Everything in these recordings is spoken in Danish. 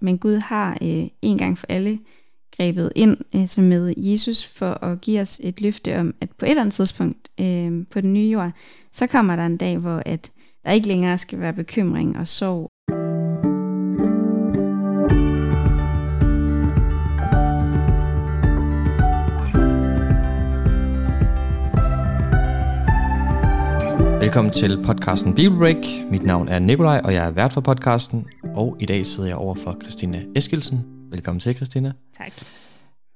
Men Gud har øh, en gang for alle grebet ind altså med Jesus for at give os et løfte om, at på et eller andet tidspunkt øh, på den nye jord, så kommer der en dag, hvor at der ikke længere skal være bekymring og sorg Velkommen til podcasten Bible Break. Mit navn er Nikolaj, og jeg er vært for podcasten. Og i dag sidder jeg over for Christina Eskilsen. Velkommen til, Christina. Tak.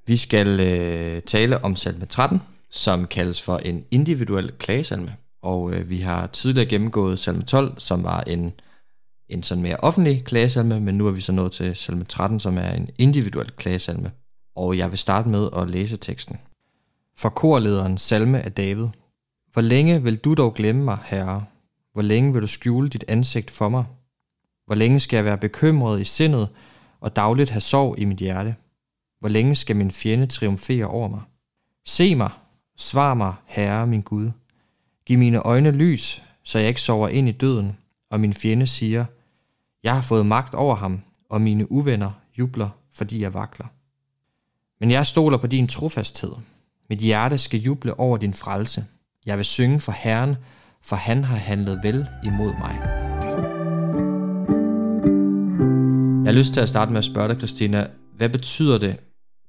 Vi skal øh, tale om salme 13, som kaldes for en individuel klagesalme. Og øh, vi har tidligere gennemgået salme 12, som var en, en sådan mere offentlig klagesalme, men nu er vi så nået til salme 13, som er en individuel klagesalme. Og jeg vil starte med at læse teksten. For korlederen salme af David – hvor længe vil du dog glemme mig, Herre? Hvor længe vil du skjule dit ansigt for mig? Hvor længe skal jeg være bekymret i sindet og dagligt have sorg i mit hjerte? Hvor længe skal min fjende triumfere over mig? Se mig, svar mig, Herre min Gud. Giv mine øjne lys, så jeg ikke sover ind i døden, og min fjende siger, jeg har fået magt over ham, og mine uvenner jubler, fordi jeg vakler. Men jeg stoler på din trofasthed. Mit hjerte skal juble over din frelse. Jeg vil synge for Herren, for han har handlet vel imod mig. Jeg har lyst til at starte med at spørge dig, Christina, hvad betyder det,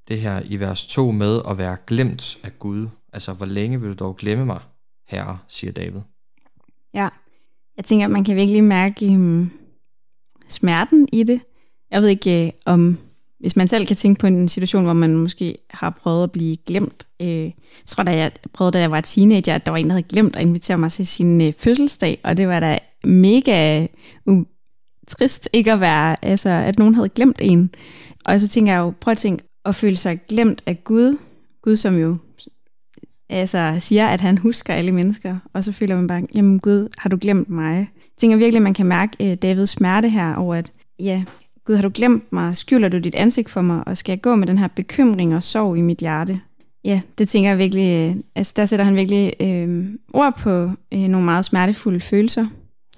det her i vers 2 med at være glemt af Gud? Altså, hvor længe vil du dog glemme mig, herre, siger David. Ja, jeg tænker, at man kan virkelig mærke um, smerten i det. Jeg ved ikke, uh, om hvis man selv kan tænke på en situation, hvor man måske har prøvet at blive glemt. Øh, jeg tror, da jeg prøvede, da jeg var teenager, at der var en, der havde glemt at invitere mig til sin øh, fødselsdag, og det var da mega uh, trist ikke at være, altså at nogen havde glemt en. Og så tænker jeg jo, prøv at tænke, at føle sig glemt af Gud, Gud som jo altså, siger, at han husker alle mennesker, og så føler man bare, jamen Gud, har du glemt mig? Jeg tænker virkelig, at man kan mærke uh, Davids smerte her over, at ja, Gud, har du glemt mig? Skylder du dit ansigt for mig? Og skal jeg gå med den her bekymring og sorg i mit hjerte? Ja, det tænker jeg virkelig, øh, altså der sætter han virkelig øh, ord på øh, nogle meget smertefulde følelser.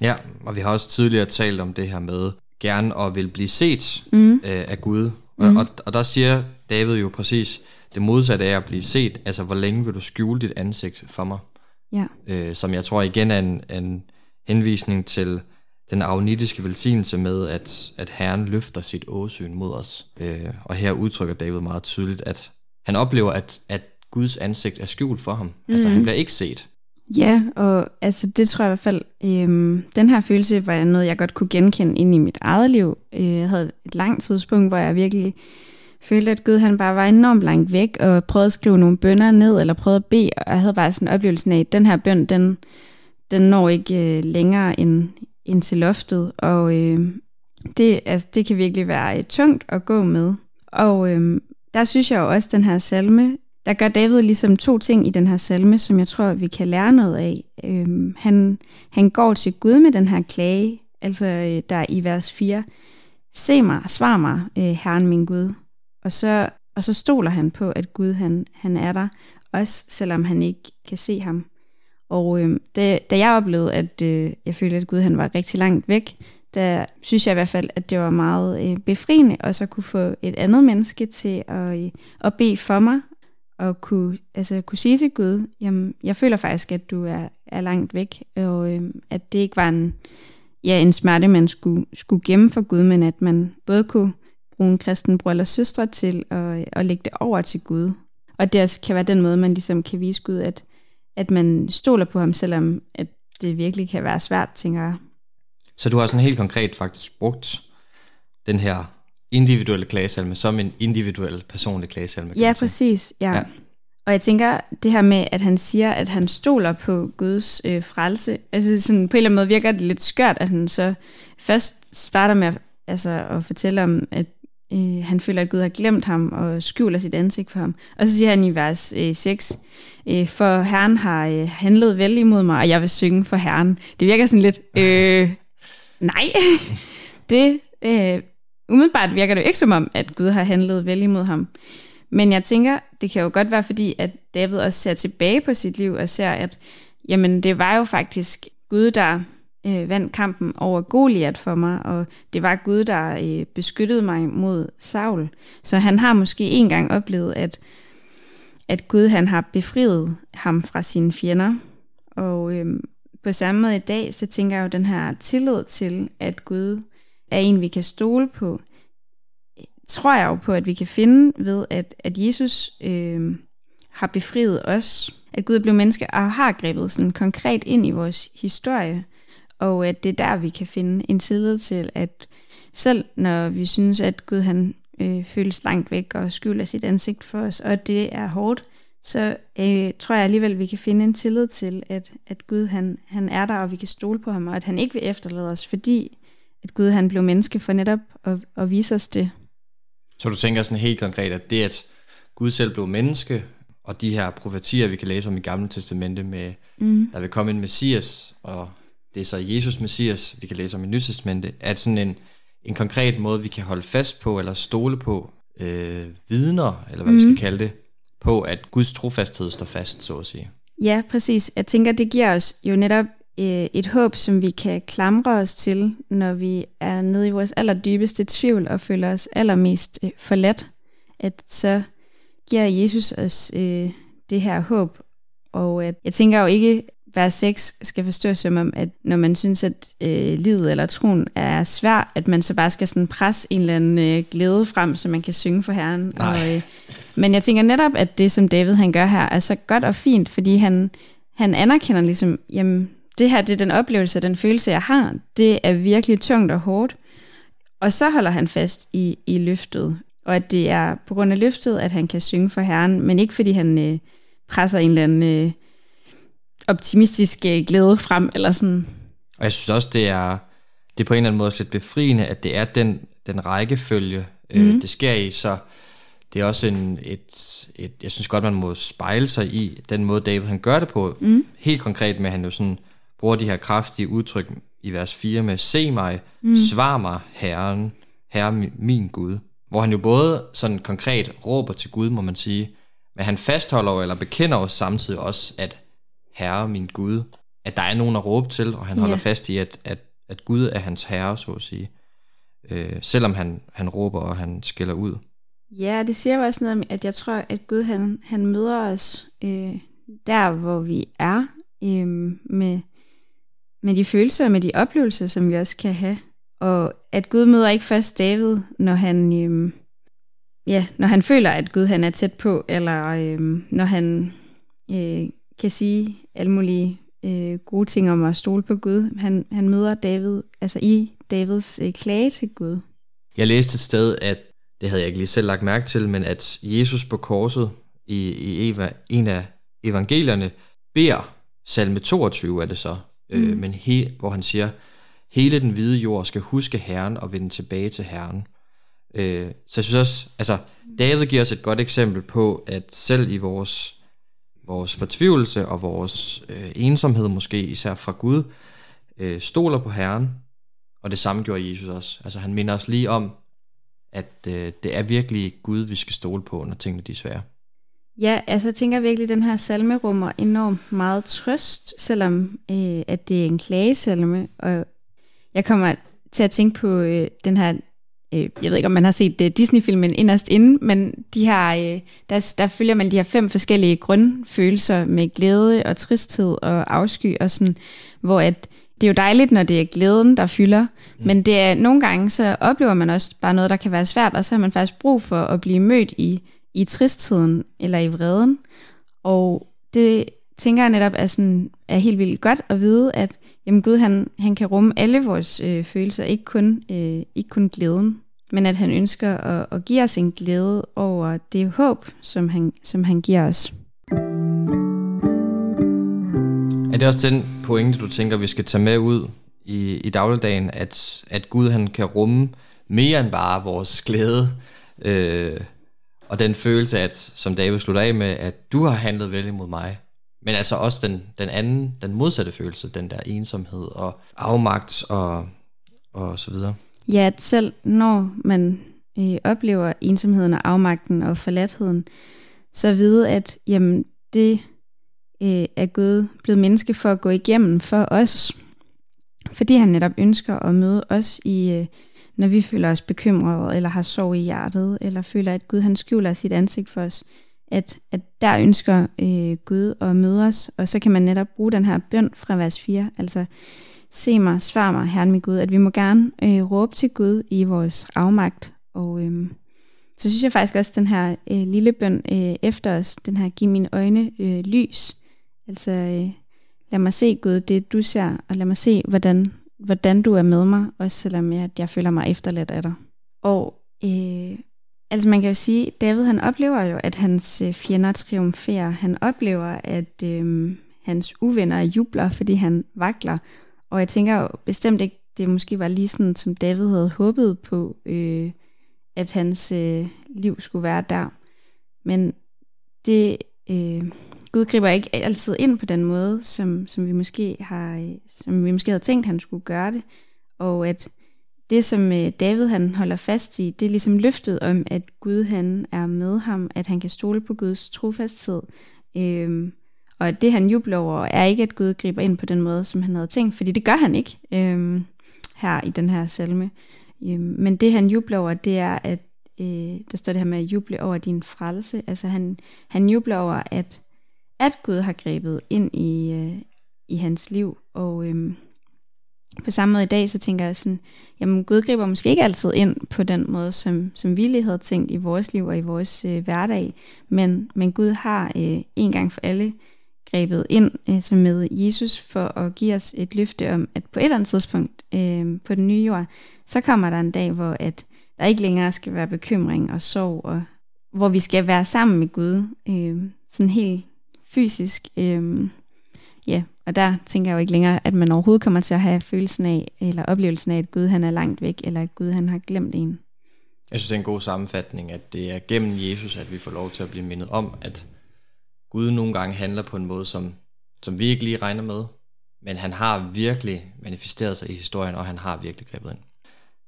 Ja, og vi har også tidligere talt om det her med gerne at vil blive set mm. øh, af Gud. Og, mm. og, og der siger David jo præcis det modsatte af at blive set. Altså, hvor længe vil du skjule dit ansigt for mig? Ja. Øh, som jeg tror igen er en, en henvisning til den agnitiske velsignelse med, at, at Herren løfter sit åsyn mod os. Øh, og her udtrykker David meget tydeligt, at han oplever, at, at Guds ansigt er skjult for ham. Mm. Altså han bliver ikke set. Ja, og altså det tror jeg i hvert fald, øhm, den her følelse var noget, jeg godt kunne genkende ind i mit eget liv. Øh, jeg havde et langt tidspunkt, hvor jeg virkelig følte, at Gud han bare var enormt langt væk, og prøvede at skrive nogle bønder ned, eller prøvede at bede, og jeg havde bare sådan en oplevelse af, at den her bøn, den, den når ikke øh, længere end, ind til loftet, og øh, det, altså, det kan virkelig være øh, tungt at gå med. Og øh, der synes jeg jo også, den her salme, der gør David ligesom to ting i den her salme, som jeg tror, vi kan lære noget af. Øhm, han, han går til Gud med den her klage, altså øh, der i vers 4, Se mig, svar mig, øh, Herren min Gud. Og så, og så stoler han på, at Gud han, han er der, også selvom han ikke kan se ham. Og øh, da, da jeg oplevede, at øh, jeg følte, at Gud han var rigtig langt væk, der synes jeg i hvert fald, at det var meget øh, befriende også at kunne få et andet menneske til at, øh, at bede for mig, og kunne, altså, kunne sige til Gud, jamen, jeg føler faktisk, at du er, er langt væk, og øh, at det ikke var en, ja, en smerte, man skulle, skulle gemme for Gud, men at man både kunne bruge en kristen bror eller søstre til at, at lægge det over til Gud. Og det altså kan være den måde, man ligesom kan vise Gud, at at man stoler på ham, selvom at det virkelig kan være svært, tænker jeg. Så du har sådan helt konkret faktisk brugt den her individuelle klagesalme som en individuel personlig klagesalme? Ja, præcis. Ja. ja. Og jeg tænker, det her med, at han siger, at han stoler på Guds øh, frelse, altså sådan, på en eller anden måde virker det lidt skørt, at han så først starter med altså, at fortælle om, at øh, han føler, at Gud har glemt ham og skjuler sit ansigt for ham. Og så siger han i vers øh, 6, øh, for Herren har øh, handlet vel imod mig, og jeg vil synge for Herren. Det virker sådan lidt, øh, nej, det, øh, umiddelbart virker det jo ikke som om, at Gud har handlet vel imod ham. Men jeg tænker, det kan jo godt være, fordi at David også ser tilbage på sit liv og ser, at jamen, det var jo faktisk Gud, der øh, vandt kampen over Goliat for mig, og det var Gud, der øh, beskyttede mig mod Saul. Så han har måske en gang oplevet, at, at Gud han har befriet ham fra sine fjender. Og øh, på samme måde i dag, så tænker jeg jo den her tillid til, at Gud er en, vi kan stole på, tror jeg jo på, at vi kan finde ved, at, at Jesus øh, har befriet os, at Gud er blevet menneske og har grebet sådan konkret ind i vores historie, og at det er der, vi kan finde en tillid til, at selv når vi synes, at Gud han øh, føles langt væk og skylder sit ansigt for os, og det er hårdt, så øh, tror jeg alligevel, at vi kan finde en tillid til, at, at Gud han, han er der, og vi kan stole på ham, og at han ikke vil efterlade os, fordi at Gud han blev menneske for netop at, at vise os det. Så du tænker sådan helt konkret, at det, at Gud selv blev menneske, og de her profetier, vi kan læse om i Gamle Testamente, med, mm. der vil komme en messias, og det er så Jesus messias, vi kan læse om i Nye Testamente, at sådan en, en konkret måde, vi kan holde fast på, eller stole på, øh, vidner, eller hvad mm. vi skal mm. kalde det, på, at Guds trofasthed står fast, så at sige. Ja, præcis. Jeg tænker, det giver os jo netop øh, et håb, som vi kan klamre os til, når vi er nede i vores allerdybeste tvivl og føler os allermest øh, forladt, at så giver Jesus os øh, det her håb. Og at jeg tænker jo ikke, vers 6 skal forstås som om, at når man synes, at øh, livet eller troen er svær, at man så bare skal sådan presse en eller anden øh, glæde frem, så man kan synge for Herren. Og, øh, men jeg tænker netop, at det, som David han gør her, er så godt og fint, fordi han, han anerkender ligesom, jamen, det her det er den oplevelse, den følelse, jeg har. Det er virkelig tungt og hårdt. Og så holder han fast i, i løftet. Og at det er på grund af løftet, at han kan synge for Herren, men ikke fordi han øh, presser en eller anden øh, optimistisk øh, glæde frem, eller sådan. Og jeg synes også, det er, det er på en eller anden måde lidt befriende, at det er den, den rækkefølge, øh, mm. det sker i, så det er også en, et, et, jeg synes godt, man må spejle sig i den måde, David han gør det på. Mm. Helt konkret med, at han jo sådan bruger de her kraftige udtryk i vers 4 med, se mig, mm. svar mig, Herren, Herre min Gud. Hvor han jo både sådan konkret råber til Gud, må man sige, men han fastholder jo, eller bekender os samtidig også, at Herre min Gud, at der er nogen at råbe til, og han holder ja. fast i, at, at, at Gud er hans herre, så at sige. Øh, selvom han, han råber, og han skælder ud. Ja, det siger jo også noget om, at jeg tror, at Gud han, han møder os øh, der, hvor vi er, øh, med, med de følelser og med de oplevelser, som vi også kan have. Og at Gud møder ikke først David, når han, øhm, ja, når han føler, at Gud han er tæt på, eller øhm, når han øh, kan sige alle mulige øh, gode ting om at stole på Gud. Han, han møder David, altså i Davids øh, klage til Gud. Jeg læste et sted, at det havde jeg ikke lige selv lagt mærke til, men at Jesus på korset i, i Eva, en af evangelierne beder, salme 22 er det så, mm. øh, men he, hvor han siger, hele den hvide jord skal huske Herren og vende tilbage til Herren. Øh, så jeg synes også, altså David giver os et godt eksempel på, at selv i vores, vores fortvivlelse og vores øh, ensomhed måske, især fra Gud, øh, stoler på Herren, og det samme gjorde Jesus også. Altså han minder os lige om, at øh, det er virkelig Gud, vi skal stole på, når tingene de er svære. Ja, altså jeg tænker virkelig, at den her salme rummer enormt meget trøst, selvom øh, at det er en klagesalme. Og jeg kommer til at tænke på øh, den her, øh, jeg ved ikke om man har set øh, Disney-filmen Inderst Inde, men de her, øh, der, der følger man de her fem forskellige grundfølelser med glæde og tristhed og afsky og sådan, hvor at det er jo dejligt, når det er glæden, der fylder, mm. men det er, nogle gange så oplever man også bare noget, der kan være svært, og så har man faktisk brug for at blive mødt i, i tristheden eller i vreden. Og det tænker jeg netop er, sådan, er helt vildt godt at vide, at jamen Gud han, han kan rumme alle vores øh, følelser, ikke kun, øh, ikke kun glæden, men at han ønsker at, at give os en glæde over det håb, som han, som han giver os. Er det også den pointe, du tænker, vi skal tage med ud i, i dagligdagen, at, at Gud han kan rumme mere end bare vores glæde, øh, og den følelse, at, som David slutter af med, at du har handlet vel imod mig, men altså også den, den anden, den modsatte følelse, den der ensomhed og afmagt og, og så videre. Ja, at selv når man øh, oplever ensomheden og afmagten og forladtheden, så vide, at jamen, det øh, er Gud blevet menneske for at gå igennem for os. fordi han netop ønsker at møde os i, øh, når vi føler os bekymrede, eller har sorg i hjertet, eller føler, at Gud han skjuler sit ansigt for os, at, at der ønsker øh, Gud at møde os, og så kan man netop bruge den her bøn fra vers 4, altså se mig, svar mig, Herren min Gud, at vi må gerne øh, råbe til Gud i vores afmagt, og øh, så synes jeg faktisk også, at den her øh, lille bøn øh, efter os, den her giv mine øjne øh, lys, altså øh, lad mig se Gud, det du ser, og lad mig se, hvordan, hvordan du er med mig, også selvom jeg, at jeg føler mig efterladt af dig. Og øh, altså man kan jo sige, David han oplever jo, at hans øh, fjender triumferer. Han oplever, at øh, hans uvenner jubler, fordi han vakler. Og jeg tænker jo bestemt ikke, det måske var lige sådan, som David havde håbet på, øh, at hans øh, liv skulle være der. Men det, øh, Gud griber ikke altid ind på den måde, som, som, vi måske har, som vi måske havde tænkt, han skulle gøre det. Og at det, som øh, David han holder fast i, det er ligesom løftet om, at Gud han er med ham, at han kan stole på Guds trofasthed. Øhm, og at det han jubler over, er ikke, at Gud griber ind på den måde, som han havde tænkt, fordi det gør han ikke øhm, her i den her salme. Øhm, men det han jubler over, det er, at øh, der står det her med at juble over din frelse. Altså han, han jubler over, at, at Gud har grebet ind i, øh, i hans liv. Og øhm, på samme måde i dag, så tænker jeg sådan, jamen Gud griber måske ikke altid ind på den måde, som, som vi lige havde tænkt i vores liv og i vores øh, hverdag, men, men Gud har øh, en gang for alle grebet ind øh, som med Jesus for at give os et løfte om, at på et eller andet tidspunkt øh, på den nye jord, så kommer der en dag, hvor at der ikke længere skal være bekymring og sorg, og hvor vi skal være sammen med Gud, øh, sådan helt fysisk. Øh, ja, og der tænker jeg jo ikke længere, at man overhovedet kommer til at have følelsen af, eller oplevelsen af, at Gud han er langt væk, eller at Gud han har glemt en. Jeg synes, det er en god sammenfatning, at det er gennem Jesus, at vi får lov til at blive mindet om, at Gud nogle gange handler på en måde, som, som vi ikke lige regner med, men han har virkelig manifesteret sig i historien, og han har virkelig grebet ind.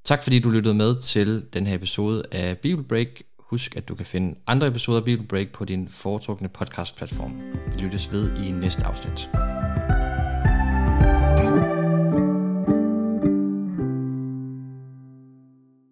Tak fordi du lyttede med til den her episode af Bible Break. Husk, at du kan finde andre episoder af Bible Break på din foretrukne podcast-platform. Vi lyttes ved i næste afsnit.